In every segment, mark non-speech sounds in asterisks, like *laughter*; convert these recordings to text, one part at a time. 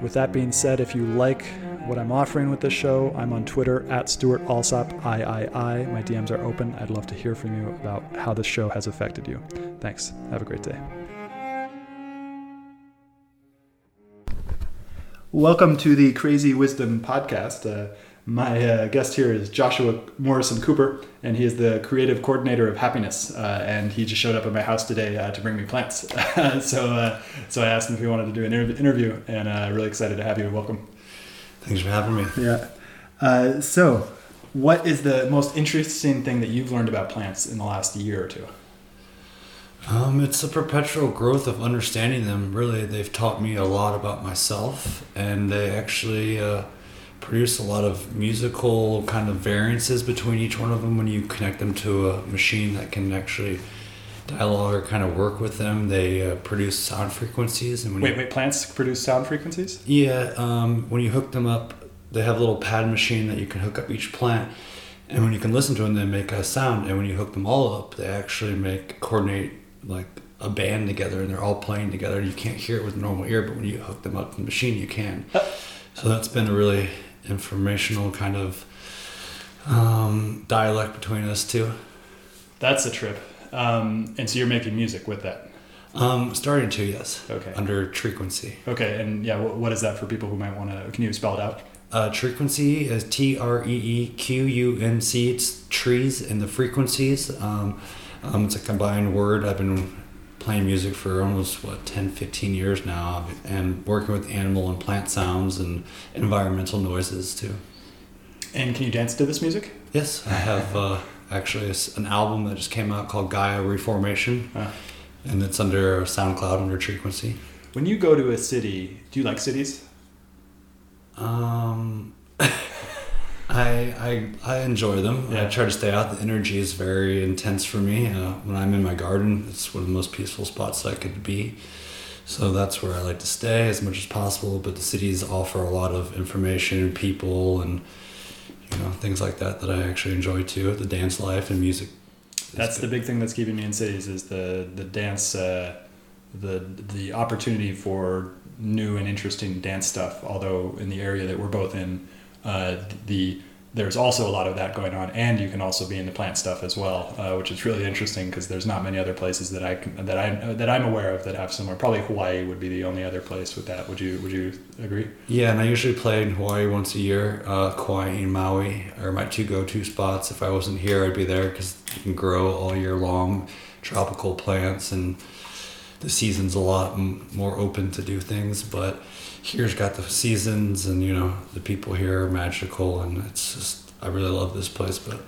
with that being said, if you like what I'm offering with this show, I'm on Twitter at Stewart Alsop III. My DMs are open. I'd love to hear from you about how this show has affected you. Thanks. Have a great day. Welcome to the Crazy Wisdom Podcast. Uh, my uh, guest here is Joshua Morrison Cooper, and he is the creative coordinator of Happiness. Uh, and he just showed up at my house today uh, to bring me plants. *laughs* so, uh, so I asked him if he wanted to do an interview, and uh, really excited to have you. Welcome. Thanks for having me. Yeah. Uh, so, what is the most interesting thing that you've learned about plants in the last year or two? Um, it's a perpetual growth of understanding them. Really, they've taught me a lot about myself, and they actually produce a lot of musical kind of variances between each one of them when you connect them to a machine that can actually dialogue or kind of work with them. They uh, produce sound frequencies. And when wait, you, wait, plants produce sound frequencies? Yeah, um, when you hook them up, they have a little pad machine that you can hook up each plant. And when you can listen to them, they make a sound. And when you hook them all up, they actually make coordinate like a band together, and they're all playing together. And You can't hear it with a normal ear, but when you hook them up to the machine, you can. Uh, so that's been a really informational kind of um, dialect between us two. That's a trip. Um, and so you're making music with that? Um, starting to, yes. Okay. Under Treequency. Okay, and yeah, what, what is that for people who might want to? Can you spell it out? Uh, Treequency is T R E E Q U N C. It's trees and the frequencies. Um, um, it's a combined word. I've been playing music for almost what 10 15 years now and working with animal and plant sounds and environmental noises too. And can you dance to this music? Yes i have uh, actually an album that just came out called gaia reformation uh. and it's under soundcloud under Treequency. When you go to a city do you like cities? Um *laughs* I, I I enjoy them. Yeah. I try to stay out. The energy is very intense for me. Uh, when I'm in my garden, it's one of the most peaceful spots I could be. So that's where I like to stay as much as possible. But the cities offer a lot of information and people and you know things like that that I actually enjoy too. The dance life and music. That's good. the big thing that's keeping me in cities is the the dance, uh, the the opportunity for new and interesting dance stuff. Although in the area that we're both in uh, the there's also a lot of that going on, and you can also be in the plant stuff as well, uh, which is really interesting because there's not many other places that I can, that I that I'm aware of that have similar. Probably Hawaii would be the only other place with that. Would you Would you agree? Yeah, and I usually play in Hawaii once a year. Uh, Kauai and Maui are my two go to spots. If I wasn't here, I'd be there because you can grow all year long, tropical plants, and the season's a lot more open to do things, but here's got the seasons and you know the people here are magical and it's just I really love this place. But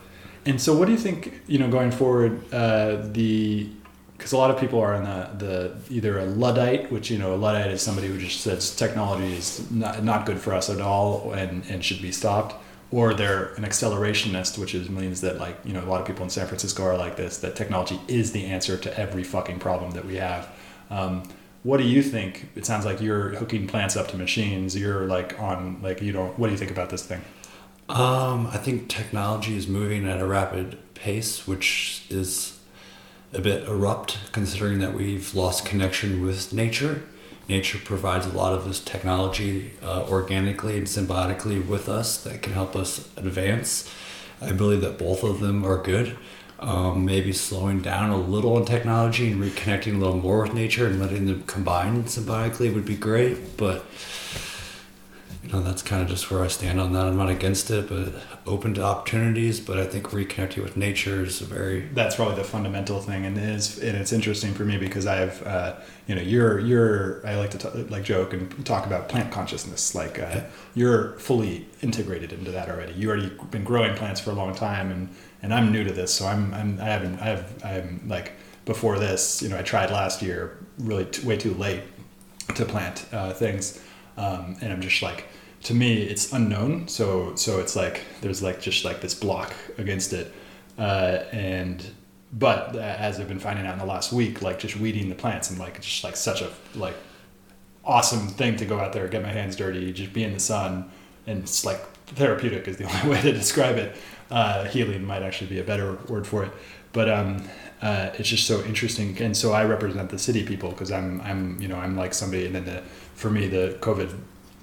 and so, what do you think? You know, going forward, uh, the because a lot of people are in the, the either a luddite, which you know a luddite is somebody who just says technology is not, not good for us at all and, and should be stopped, or they're an accelerationist, which is means that like you know a lot of people in San Francisco are like this that technology is the answer to every fucking problem that we have. Um, what do you think? It sounds like you're hooking plants up to machines. You're like on like you don't. What do you think about this thing? Um, I think technology is moving at a rapid pace, which is a bit abrupt considering that we've lost connection with nature. Nature provides a lot of this technology uh, organically and symbiotically with us that can help us advance. I believe that both of them are good um, maybe slowing down a little in technology and reconnecting a little more with nature and letting them combine symbiotically would be great. But you know, that's kind of just where I stand on that. I'm not against it, but open to opportunities. But I think reconnecting with nature is a very that's probably the fundamental thing, and it is and it's interesting for me because I've uh, you know you're you're I like to t- like joke and talk about plant consciousness. Like uh, you're fully integrated into that already. You already been growing plants for a long time, and and I'm new to this, so I'm I'm I haven't I have I'm like before this. You know, I tried last year, really t- way too late to plant uh, things, um, and I'm just like to me it's unknown. So so it's like there's like just like this block against it. Uh, and but as I've been finding out in the last week like just weeding the plants and like it's just like such a like awesome thing to go out there get my hands dirty just be in the sun and it's like therapeutic is the *laughs* only way to describe it uh, healing might actually be a better word for it but um, uh, it's just so interesting and so I represent the city people because I'm I'm you know I'm like somebody and then the for me the COVID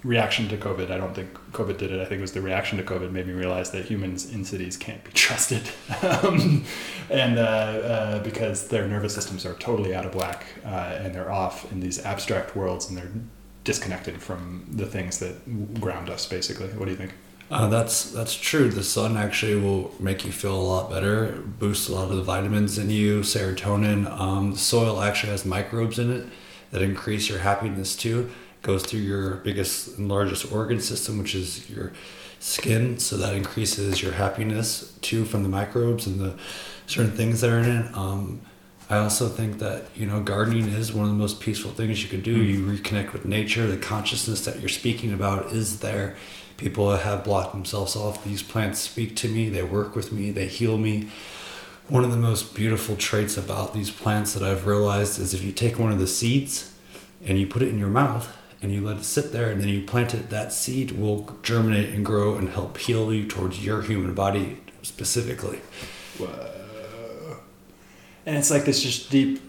reaction to COVID. I don't think COVID did it. I think it was the reaction to COVID made me realize that humans in cities can't be trusted, *laughs* um, and uh, uh, because their nervous systems are totally out of whack uh, and they're off in these abstract worlds and they're disconnected from the things that ground us. Basically, what do you think? Uh, that's that's true. The sun actually will make you feel a lot better, boost a lot of the vitamins in you, serotonin. Um, the soil actually has microbes in it that increase your happiness too goes through your biggest and largest organ system, which is your skin. So that increases your happiness too from the microbes and the certain things that are in it. Um, I also think that you know gardening is one of the most peaceful things you can do. Mm. You reconnect with nature. The consciousness that you're speaking about is there. People have blocked themselves off. These plants speak to me. They work with me. They heal me. One of the most beautiful traits about these plants that I've realized is if you take one of the seeds and you put it in your mouth, and you let it sit there and then you plant it, that seed will germinate and grow and help heal you towards your human body specifically. Whoa. And it's like this just deep.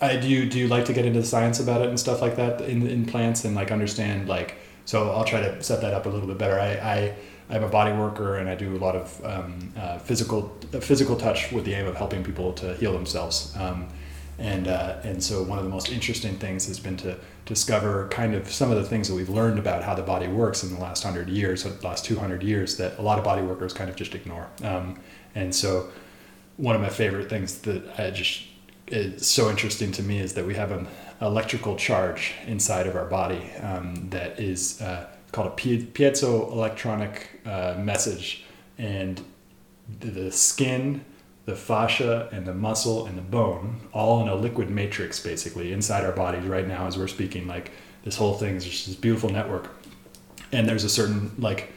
I do do you like to get into the science about it and stuff like that in in plants and like understand like so I'll try to set that up a little bit better. I, I I'm a body worker and I do a lot of um, uh, physical physical touch with the aim of helping people to heal themselves. Um, and uh, and so one of the most interesting things has been to discover kind of some of the things that we've learned about how the body works in the last hundred years, or the last 200 years, that a lot of body workers kind of just ignore. Um, and so, one of my favorite things that I just is so interesting to me is that we have an electrical charge inside of our body um, that is uh, called a piezoelectronic uh, message, and the skin the fascia and the muscle and the bone all in a liquid matrix basically inside our bodies right now as we're speaking. Like this whole thing is just this beautiful network. And there's a certain like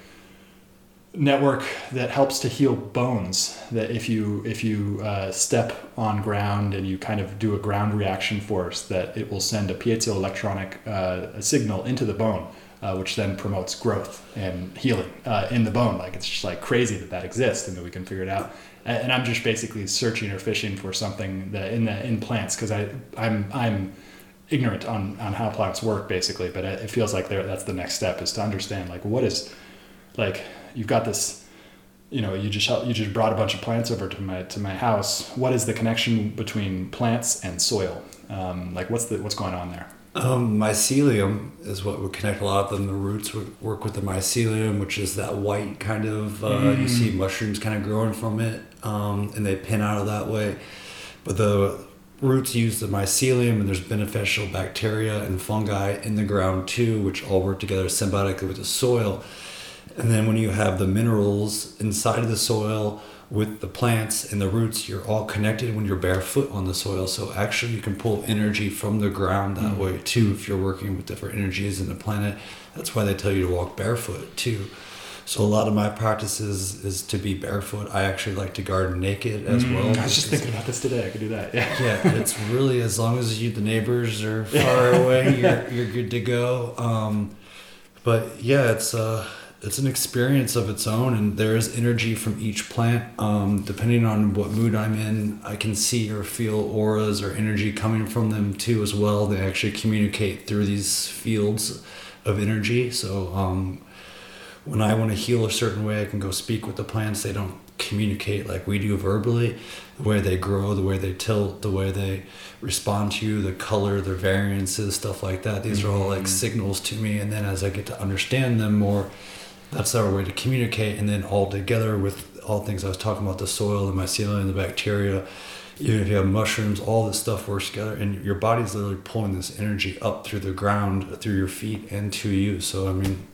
network that helps to heal bones that if you if you uh, step on ground and you kind of do a ground reaction force that it will send a piezoelectronic uh, signal into the bone uh, which then promotes growth and healing uh, in the bone. Like it's just like crazy that that exists and that we can figure it out. And I'm just basically searching or fishing for something that in the in plants because I I'm I'm ignorant on on how plants work basically, but it feels like that's the next step is to understand like what is like you've got this you know you just you just brought a bunch of plants over to my to my house what is the connection between plants and soil um, like what's the what's going on there um, mycelium is what would connect a lot of them. The roots would work with the mycelium, which is that white kind of, uh, mm. you see mushrooms kind of growing from it, um, and they pin out of that way. But the roots use the mycelium, and there's beneficial bacteria and fungi in the ground too, which all work together symbiotically with the soil. And then when you have the minerals inside of the soil, with the plants and the roots, you're all connected when you're barefoot on the soil. So actually, you can pull energy from the ground that mm-hmm. way too. If you're working with different energies in the planet, that's why they tell you to walk barefoot too. So a lot of my practices is to be barefoot. I actually like to garden naked as mm, well. I was just thinking about this today. I could do that. Yeah. Yeah, it's *laughs* really as long as you the neighbors are far away, you're you're good to go. Um, but yeah, it's uh it's an experience of its own and there is energy from each plant um, depending on what mood i'm in i can see or feel auras or energy coming from them too as well they actually communicate through these fields of energy so um, when i want to heal a certain way i can go speak with the plants they don't communicate like we do verbally, the way they grow, the way they tilt, the way they respond to you, the color, their variances, stuff like that. These mm-hmm. are all like mm-hmm. signals to me. And then as I get to understand them more, that's our way to communicate. And then all together with all things I was talking about the soil, and the mycelium, the bacteria, even if you have mushrooms, all this stuff works together, and your body's literally pulling this energy up through the ground, through your feet, and to you. So, I mean,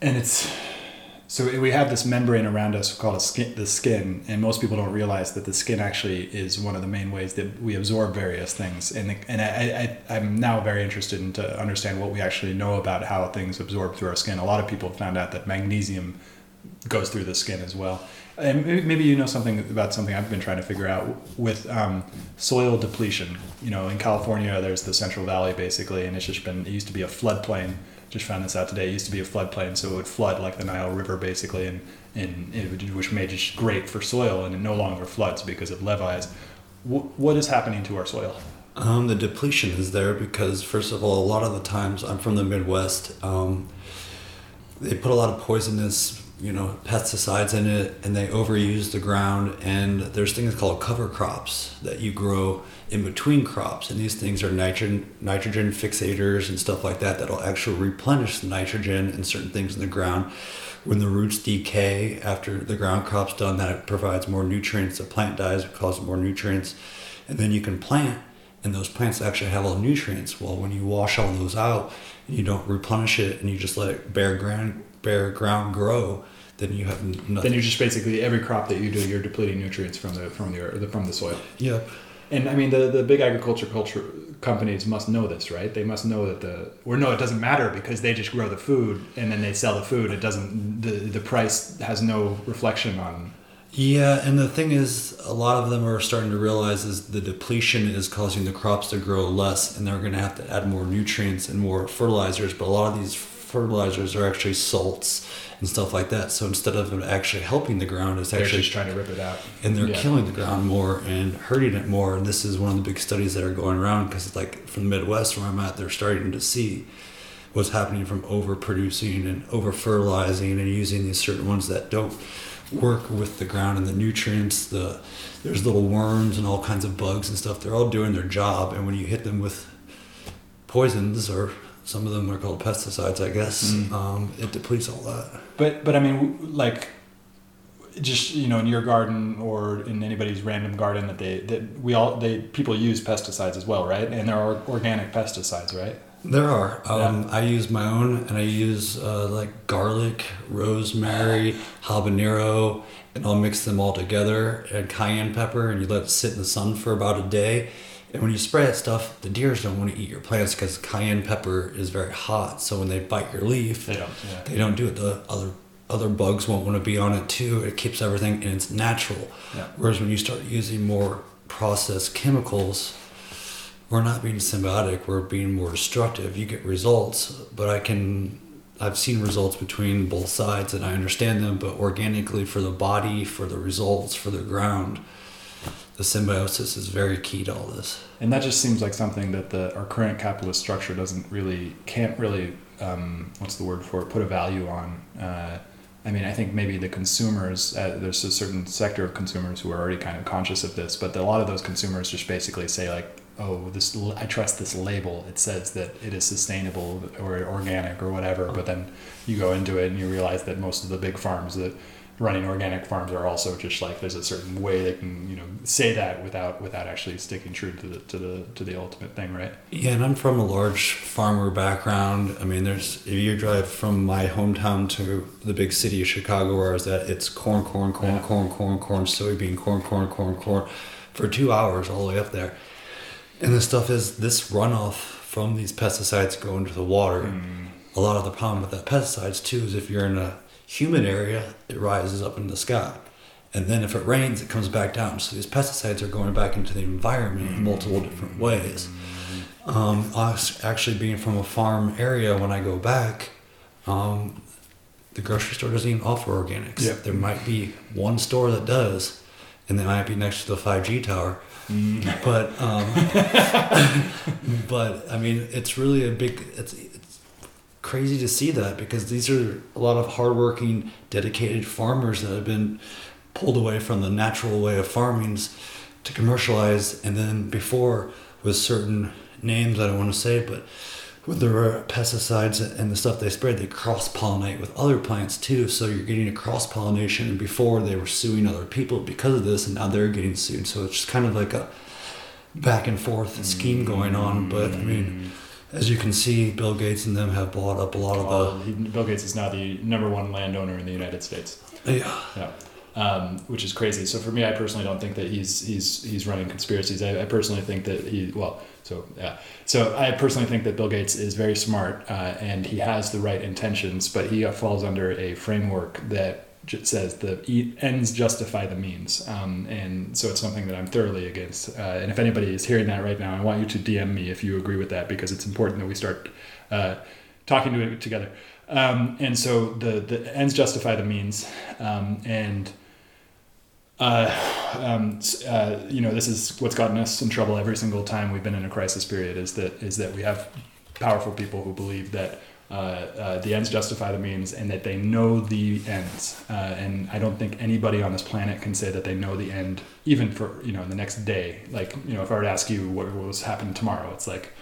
and it's so we have this membrane around us called skin, the skin, and most people don't realize that the skin actually is one of the main ways that we absorb various things. And the, and I, I I'm now very interested in to understand what we actually know about how things absorb through our skin. A lot of people have found out that magnesium goes through the skin as well. And maybe you know something about something I've been trying to figure out with um, soil depletion. You know, in California, there's the Central Valley basically, and it's just been it used to be a floodplain just found this out today. It used to be a floodplain, so it would flood like the Nile River basically, and, and it would, which made it great for soil, and it no longer floods because of levees. W- what is happening to our soil? Um, the depletion is there because, first of all, a lot of the times I'm from the Midwest. Um, they put a lot of poisonous, you know, pesticides in it, and they overuse the ground. And there's things called cover crops that you grow in between crops, and these things are nitrogen nitrogen fixators and stuff like that that'll actually replenish the nitrogen and certain things in the ground. When the roots decay after the ground crop's done, that it provides more nutrients. The plant dies, it causes more nutrients, and then you can plant, and those plants actually have all the nutrients. Well, when you wash all those out and you don't replenish it, and you just let it bare ground bare ground grow, then you have nothing. Then you're just basically every crop that you do, you're depleting nutrients from the from the from the soil. Yeah. and I mean the the big agriculture culture companies must know this, right? They must know that the or no, it doesn't matter because they just grow the food and then they sell the food. It doesn't the the price has no reflection on. Yeah, and the thing is, a lot of them are starting to realize is the depletion is causing the crops to grow less, and they're going to have to add more nutrients and more fertilizers. But a lot of these fertilizers are actually salts and stuff like that. So instead of actually helping the ground, it's they're actually just trying to rip it out, and they're yeah. killing the ground more and hurting it more. And this is one of the big studies that are going around because, like from the Midwest where I'm at, they're starting to see what's happening from overproducing and over fertilizing and using these certain ones that don't work with the ground and the nutrients. The there's little worms and all kinds of bugs and stuff. They're all doing their job, and when you hit them with poisons or some of them are called pesticides, I guess. Mm. Um, it depletes all that. But but I mean, like, just you know, in your garden or in anybody's random garden that they that we all they people use pesticides as well, right? And there are organic pesticides, right? There are. Um, yeah. I use my own, and I use uh, like garlic, rosemary, habanero, and I'll mix them all together and cayenne pepper, and you let it sit in the sun for about a day and when you spray that stuff, the deers don't want to eat your plants because cayenne pepper is very hot. So when they bite your leaf, they don't. Yeah. They don't do it. The other other bugs won't want to be on it too. It keeps everything and it's natural. Yeah. Whereas when you start using more processed chemicals, we're not being symbiotic. We're being more destructive. You get results, but I can. I've seen results between both sides and I understand them, but organically for the body, for the results, for the ground, the symbiosis is very key to all this. And that just seems like something that the our current capitalist structure doesn't really can't really um, what's the word for it put a value on. Uh, I mean, I think maybe the consumers, uh, there's a certain sector of consumers who are already kind of conscious of this, but the, a lot of those consumers just basically say like, oh, this I trust this label. It says that it is sustainable or organic or whatever. But then you go into it and you realize that most of the big farms that running organic farms are also just like there's a certain way they can you know say that without without actually sticking true to the to the to the ultimate thing right yeah and i'm from a large farmer background i mean there's if you drive from my hometown to the big city of chicago where i was at it's corn corn corn yeah. corn corn corn soybean corn corn corn corn for two hours all the way up there and the stuff is this runoff from these pesticides go into the water mm. a lot of the problem with that pesticides too is if you're in a humid area, it rises up in the sky. And then if it rains, it comes back down. So these pesticides are going back into the environment in multiple different ways. Um, actually, being from a farm area, when I go back, um, the grocery store doesn't even offer organics. Yep. There might be one store that does, and they might be next to the 5G tower. Mm. But um, *laughs* but I mean, it's really a big. It's crazy to see that because these are a lot of hardworking, dedicated farmers that have been pulled away from the natural way of farming to commercialize. And then before, with certain names I don't want to say, but with the pesticides and the stuff they sprayed, they cross pollinate with other plants too. So you're getting a cross pollination. And before they were suing other people because of this, and now they're getting sued. So it's just kind of like a back and forth scheme going on. But I mean, as you can see, Bill Gates and them have bought up a lot of the. Bill Gates is now the number one landowner in the United States. Yeah. Yeah. Um, which is crazy. So for me, I personally don't think that he's he's he's running conspiracies. I, I personally think that he well so yeah. So I personally think that Bill Gates is very smart uh, and he has the right intentions, but he falls under a framework that says the ends justify the means, um, and so it's something that I'm thoroughly against. Uh, and if anybody is hearing that right now, I want you to DM me if you agree with that because it's important that we start uh, talking to it together. Um, and so the the ends justify the means, um, and uh, um, uh, you know, this is what's gotten us in trouble every single time we've been in a crisis period. Is that is that we have powerful people who believe that uh, uh the ends justify the means, and that they know the ends. Uh, and I don't think anybody on this planet can say that they know the end, even for you know the next day. Like you know, if I were to ask you what was happening tomorrow, it's like.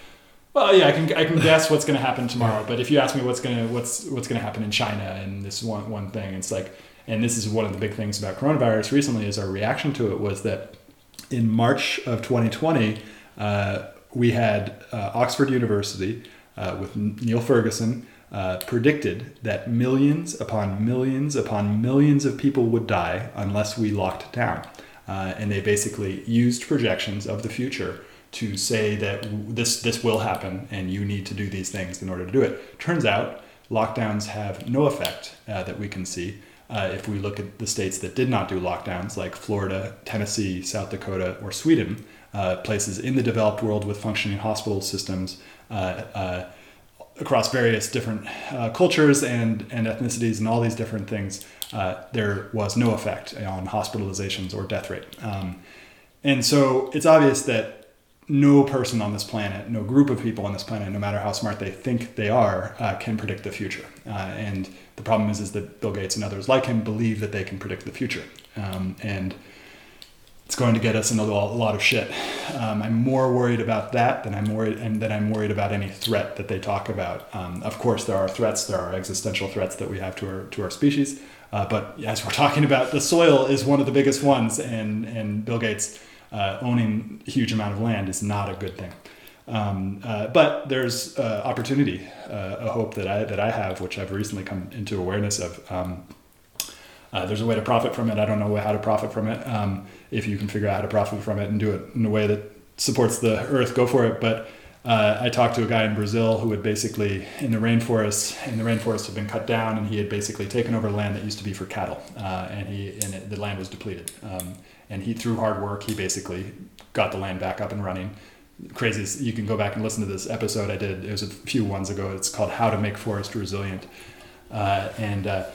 Well, yeah, I can I can guess what's going to happen tomorrow, but if you ask me what's gonna what's what's gonna happen in China and this one one thing, it's like and this is one of the big things about coronavirus recently is our reaction to it was that in March of 2020, uh, we had uh, Oxford University uh, with Neil Ferguson uh, predicted that millions upon millions upon millions of people would die unless we locked down. Uh, and they basically used projections of the future to say that this this will happen and you need to do these things in order to do it. Turns out lockdowns have no effect uh, that we can see. Uh, if we look at the states that did not do lockdowns, like Florida, Tennessee, South Dakota, or Sweden, uh, places in the developed world with functioning hospital systems uh, uh across various different uh, cultures and, and ethnicities and all these different things, uh, there was no effect on hospitalizations or death rate. Um, and so it's obvious that no person on this planet, no group of people on this planet, no matter how smart they think they are, uh, can predict the future. Uh, and the problem is, is that Bill Gates and others like him believe that they can predict the future. Um, and it's going to get us in a lot of shit. Um, I'm more worried about that than I'm worried, and that I'm worried about any threat that they talk about. Um, of course, there are threats. There are existential threats that we have to our to our species. Uh, but as we're talking about, the soil is one of the biggest ones, and and Bill Gates uh, owning a huge amount of land is not a good thing. Um, uh, but there's uh, opportunity, uh, a hope that I that I have, which I've recently come into awareness of. Um, uh, there's a way to profit from it. I don't know how to profit from it. Um, if you can figure out how to profit from it and do it in a way that supports the earth, go for it. But uh, I talked to a guy in Brazil who had basically in the rainforest, and the rainforest had been cut down, and he had basically taken over land that used to be for cattle, uh, and he and it, the land was depleted. Um, and he through hard work he basically got the land back up and running crazy you can go back and listen to this episode i did it was a few ones ago it's called how to make forest resilient. Uh, and uh,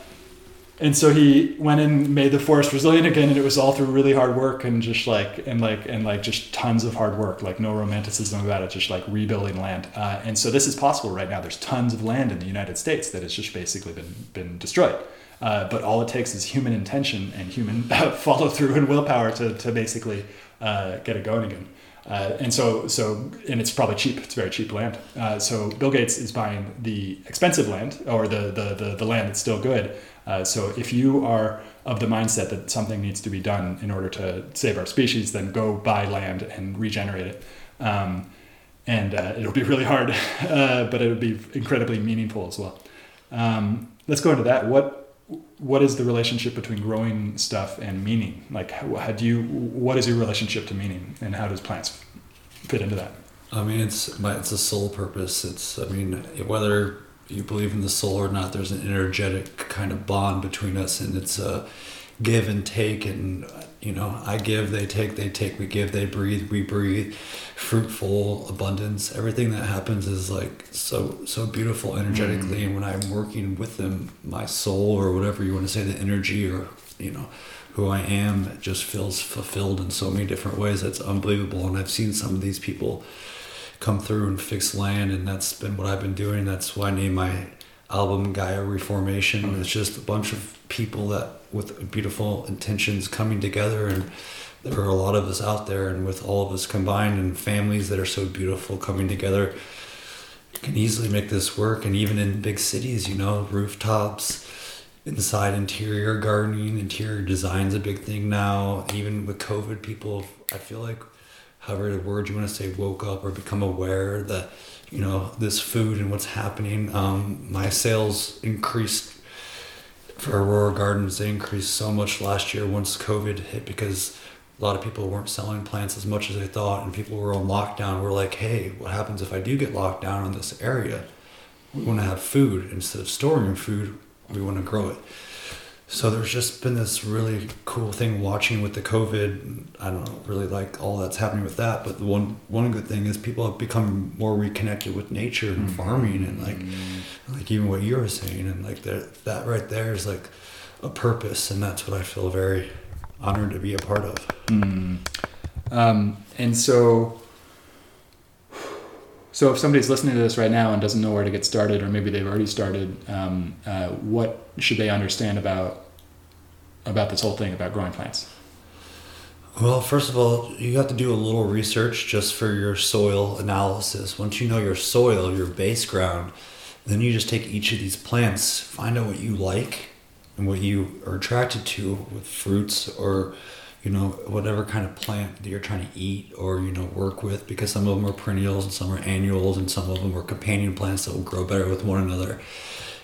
and so he went and made the forest resilient again and it was all through really hard work and just like and like and like just tons of hard work like no romanticism about it just like rebuilding land. Uh, and so this is possible right now. There's tons of land in the united states that has just basically been been destroyed. Uh, but all it takes is human intention and human *laughs* follow through and willpower to, to basically uh, get it going again. Uh, and so, so, and it's probably cheap. It's very cheap land. Uh, so Bill Gates is buying the expensive land or the, the, the, the land that's still good. Uh, so if you are of the mindset that something needs to be done in order to save our species, then go buy land and regenerate it. Um, and uh, it'll be really hard, *laughs* but it'll be incredibly meaningful as well. Um, let's go into that. What what is the relationship between growing stuff and meaning? Like, how do you? What is your relationship to meaning, and how does plants fit into that? I mean, it's it's a soul purpose. It's I mean, whether you believe in the soul or not, there's an energetic kind of bond between us, and it's a give and take, and you know, I give, they take, they take, we give, they breathe, we breathe. Fruitful abundance. Everything that happens is like so so beautiful energetically. Mm. And when I'm working with them, my soul or whatever you want to say, the energy or you know, who I am just feels fulfilled in so many different ways. That's unbelievable. And I've seen some of these people come through and fix land, and that's been what I've been doing. That's why I named my album Gaia Reformation. It's just a bunch of people that with beautiful intentions coming together and there are a lot of us out there and with all of us combined and families that are so beautiful coming together you can easily make this work. And even in big cities you know rooftops inside interior gardening interior design's a big thing now. Even with covid people i feel like however the word you want to say woke up or become aware that you know this food and what's happening um, my sales increased for aurora gardens they increased so much last year once covid hit because a lot of people weren't selling plants as much as they thought and people were on lockdown. We're like hey what happens if i do get locked down in this area? We want to have food. Instead of storing food we want to grow it so there's just been this really cool thing watching with the covid. I don't really like all that's happening with that but the one one good thing is people have become more reconnected with nature and farming and like like even what you were saying and like that that right there is like a purpose and that's what i feel very honored to be a part of. Mm. Um, and so, so if somebody's listening to this right now and doesn't know where to get started, or maybe they've already started, um, uh, what should they understand about about this whole thing about growing plants? Well, first of all, you have to do a little research just for your soil analysis. Once you know your soil, your base ground, then you just take each of these plants, find out what you like and what you are attracted to with fruits or you know whatever kind of plant that you're trying to eat or you know work with because some of them are perennials and some are annuals and some of them are companion plants that will grow better with one another.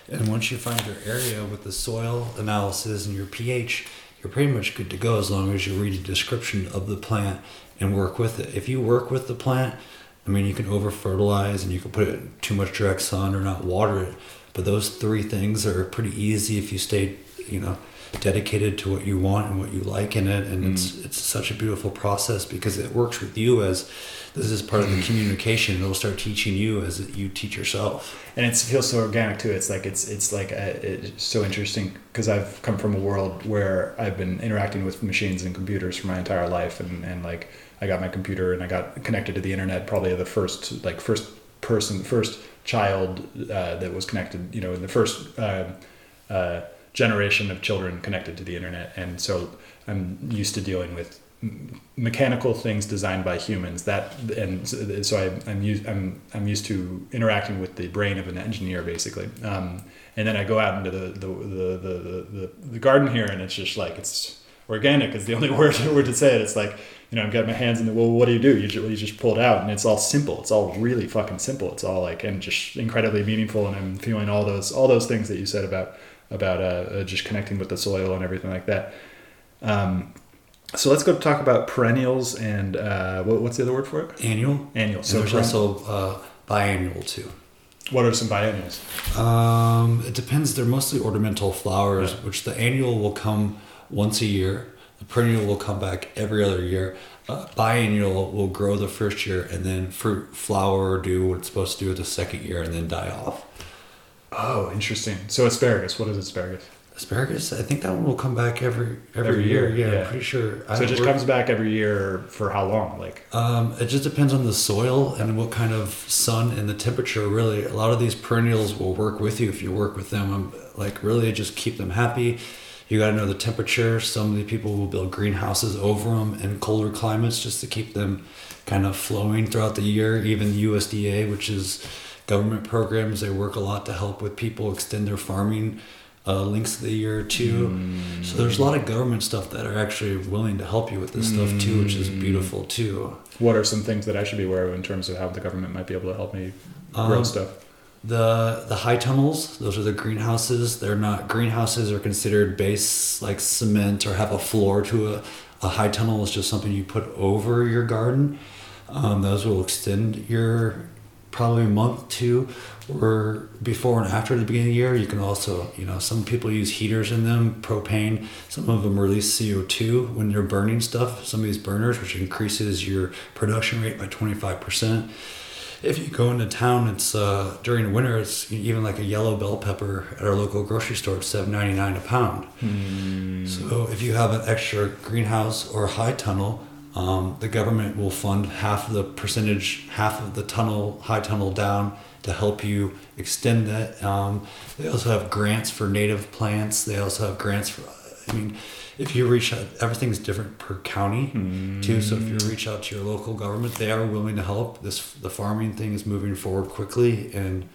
And once you find your area with the soil analysis and your pH, you're pretty much good to go as long as you read the description of the plant and work with it. If you work with the plant, I mean, you can over fertilize and you can put it too much direct sun or not water it. But those three things are pretty easy if you stay, you know, dedicated to what you want and what you like in it. And it's it's such a beautiful process because it works with you as this is part of the communication. It'll start teaching you as you teach yourself. and it feels so organic too. It's like it's it's like a, it's so interesting because I've come from a world where I've been interacting with machines and computers for my entire life, and and like I got my computer and I got connected to the internet probably the first like first person first child uh, that was connected you know in the first uh, uh, generation of children connected to the internet. And so i'm used to dealing with mechanical things designed by humans that and so so I, I'm used I'm I'm used to interacting with the brain of an engineer basically. Um, and then I go out into the the, the, the, the, the garden here and it's just like it's organic is the only *laughs* word word to say it. It's like you know I've got my hands in the well what do you do? You just, you just pull it out and it's all simple. It's all really fucking simple. It's all like and just incredibly meaningful and I'm feeling all those all those things that you said about about uh, uh, just connecting with the soil and everything like that um, so let's go talk about perennials and uh, what, what's the other word for it? Annual. Annual. So So there's peren- also uh, biannual too. what are some biennials? Um, it depends. They're mostly ornamental flowers, Yeah. which the annual will come once a year. The perennial will come back every other year. Uh, biennial will grow the first year and then fruit, flower, do what it's supposed to do the second year and then die off. Oh, interesting. So asparagus. What is asparagus? Asparagus, I think that one will come back every every, Every year. year, Yeah, yeah. I'm pretty sure. I So it just work- comes back every year for how long? Like Um, it just depends on the soil and what kind of sun and the temperature. Really, a lot of these perennials will work with you if you work with them. Um, like really, just keep them happy. You got to know the temperature. Some of the people will build greenhouses over them in colder climates just to keep them kind of flowing throughout the year. Even the USDA, which is government programs, they work a lot to help with people extend their farming uh, lengths of the year too. So there's a lot of government stuff that are actually willing to help you with this stuff too, which is beautiful too. what are some things that I should be aware of in terms of how the government might be able to help me grow Um, stuff? The the high tunnels, those are the greenhouses. They're not greenhouses are considered base like cement or have a floor to a a high tunnel is just something you put over your garden. Um, those will extend your probably a month two or before and after the beginning of the year. You can also, you know, some people use heaters in them, propane. Some of them release CO2 when they're burning stuff. Some of these burners, which increases your production rate by 25% if you go into town, it's uh, during the winter. It's even like a yellow bell pepper at our local grocery store. It's seven ninety nine a pound. Hmm. So if you have an extra greenhouse or high tunnel, Um, the government will fund half of the percentage, half of the tunnel, high tunnel down to help you extend that. Um, they also have grants for native plants. They also have grants for, I mean, if you reach out, everything's different per county too. So if you reach out to your local government, they are willing to help. This the farming thing is moving forward quickly, and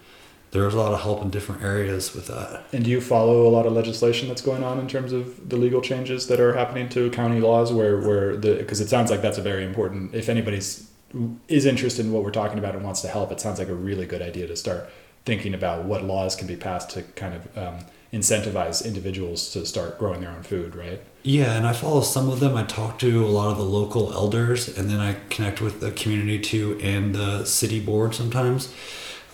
there's a lot of help in different areas with that. And do you follow a lot of legislation that's going on in terms of the legal changes that are happening to county laws where, where the, because it sounds like that's a very important, if anybody's is interested in what we're talking about and wants to help, it sounds like a really good idea to start thinking about what laws can be passed to kind of um, incentivize individuals to start growing their own food, right? Yeah, and I follow some of them. I talk to a lot of the local elders, and then I connect with the community too and the city board sometimes.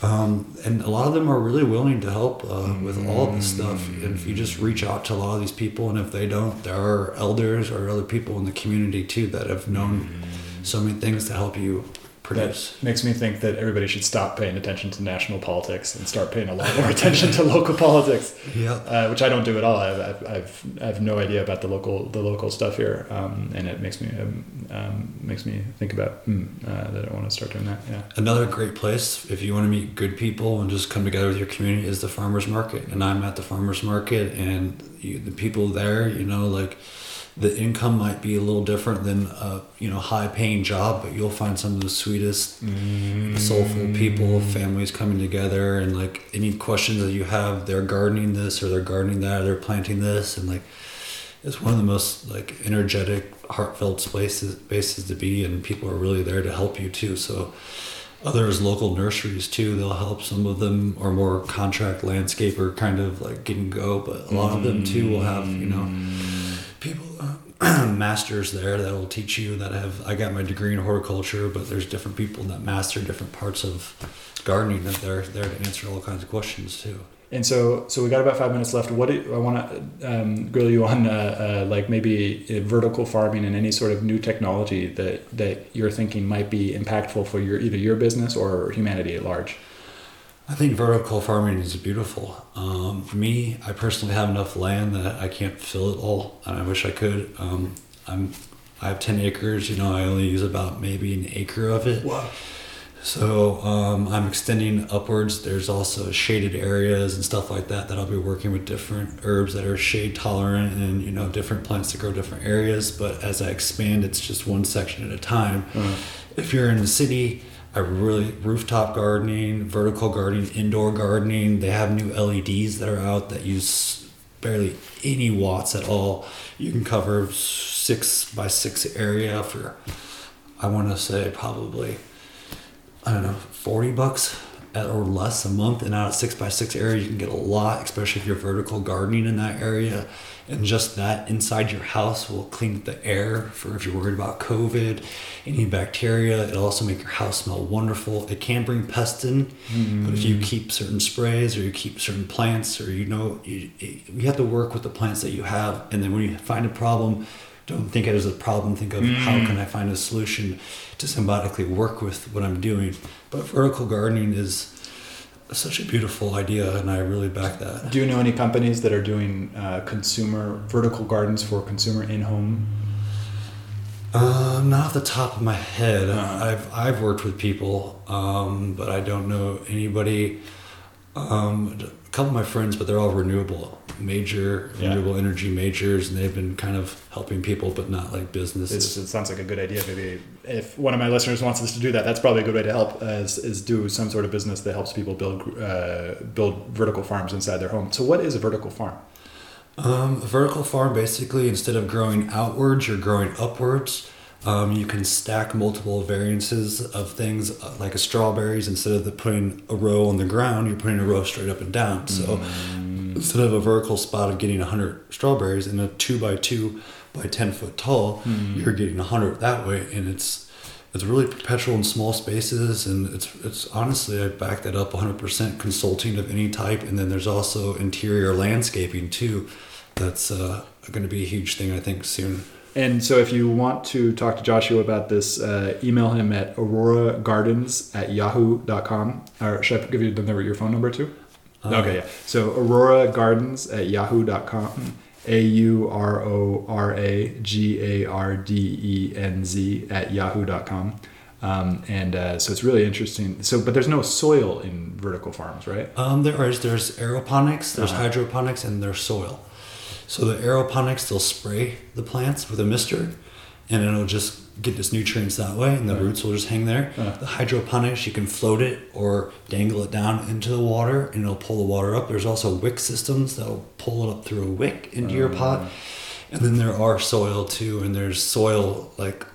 Um, and a lot of them are really willing to help uh, with all this stuff. And if you just reach out to a lot of these people, and if they don't, there are elders or other people in the community too that have known so many things to help you produce. That makes me think that everybody should stop paying attention to national politics and start paying a lot more *laughs* attention to local politics. Yeah. uh, which I don't do at all. I've, I've, I've, I have no idea about the local the local stuff here, um, and it makes me um, um, makes me think about hmm, uh, that I want to start doing that. Yeah. Another great place if you want to meet good people and just come together with your community is the farmers market. And I'm at the farmers market, and you, the people there, you know, like the income might be a little different than a you know high paying job, but you'll find some of the sweetest, soulful people, mm. families coming together, and like any questions that you have, they're gardening this or they're gardening that, or they're planting this, and like it's one of the most like energetic, heartfelt places places to be, and people are really there to help you too. So others local nurseries too they'll help some of them are more contract landscaper kind of like get and go but a lot of them too will have you know people uh, *clears throat* masters there that'll teach you that have i got my degree in horticulture but there's different people that master different parts of gardening that they're there to answer all kinds of questions too And so, so we got about five minutes left. What do I want to um, grill you on, uh, uh, like maybe uh, vertical farming and any sort of new technology that that you're thinking might be impactful for your either your business or humanity at large. I think vertical farming is beautiful. Um, for me, I personally have enough land that I can't fill it all, and I wish I could. Um, I'm, I have ten acres. You know, I only use about maybe an acre of it. Wow. So um, I'm extending upwards. There's also shaded areas and stuff like that that I'll be working with different herbs that are shade tolerant and you know different plants that grow different areas. But as I expand, it's just one section at a time. If you're in the city, I really rooftop gardening, vertical gardening, indoor gardening. They have new LEDs that are out that use barely any watts at all. You can cover six by six area for I want to say probably I don't know, 40 bucks or less a month. And out of six by six area, you can get a lot, especially if you're vertical gardening in that area. And just that inside your house will clean the air for if you're worried about COVID, any bacteria. It'll also make your house smell wonderful. It can bring pests in, but if you mm. keep certain sprays or you keep certain plants or you know, you, you have to work with the plants that you have. And then when you find a problem, don't think it as a problem. Think of how can I find a solution to symbiotically work with what I'm doing. But vertical gardening is such a beautiful idea, and I really back that. Do you know any companies that are doing uh, consumer vertical gardens for consumer in home? Um, not off the top of my head. Uh-huh. I've I've worked with people, um, but I don't know anybody. Um, a couple of my friends, but they're all renewable, major Yeah. renewable energy majors, and they've been kind of helping people, but not like businesses. It's, it sounds like a good idea. Maybe if one of my listeners wants us to do that, that's probably a good way to help. Is, is do some sort of business that helps people build uh, build vertical farms inside their home. So, what is a vertical farm? Um, a vertical farm basically, instead of growing outwards, you're growing upwards. Um, you can stack multiple variances of things uh, like a strawberries. Instead of the putting a row on the ground, you're putting a row straight up and down. So instead of a vertical spot of getting 100 strawberries in a 2 by 2 by 10 foot tall, you're getting 100 that way. And it's it's really perpetual in small spaces. And it's, it's honestly, I back that up 100% consulting of any type. And then there's also interior landscaping too. That's uh, going to be a huge thing, I think, soon. And so, if you want to talk to Joshua about this, uh, email him at auroragardens at yahoo.com. Or should I give you the number, your phone number too? Uh, okay, yeah. So, auroragardens at yahoo.com. A U R O R A G A R D E N Z at yahoo.com. Um, and uh, so it's really interesting. So, but there's no soil in vertical farms, right? Um, there is there's aeroponics, there's Uh-huh. hydroponics, and there's soil. So the aeroponics they'll spray the plants with a mister, and it'll just get its nutrients that way, and the Right. roots will just hang there. The hydroponics you can float it or dangle it down into the water, and it'll pull the water up. There's also wick systems that'll pull it up through a wick into your oh, pot. And then there are soil too, and there's soil like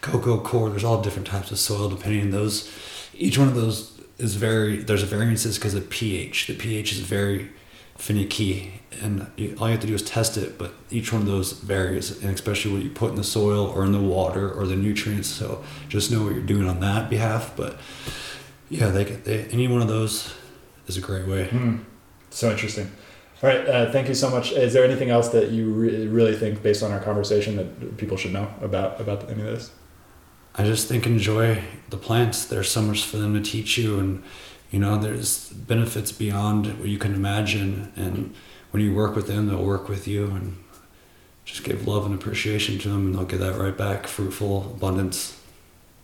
coco coir. There's all different types of soil depending on those. Each one of those is very. There's variances because of pH. The pH is very finicky, and all you have to do is test it. But each one of those varies, and especially what you put in the soil or in the water or the nutrients. So just know what you're doing on that behalf. But yeah, they, they any one of those is a great way. Hmm. So interesting. All right. Uh, thank you so much. Is there anything else that you re- really think, based on our conversation, that people should know about about any of this? I just think enjoy the plants. There's so much for them to teach you, and you know there's benefits beyond what you can imagine. And when you work with them, they'll work with you, and just give love and appreciation to them, and they'll get that right back, fruitful abundance.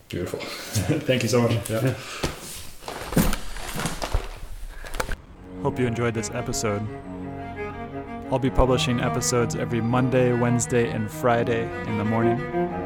Beautiful. *laughs* thank you so much. Yeah. Hope you enjoyed this episode. I'll be publishing episodes every Monday, Wednesday, and Friday in the morning.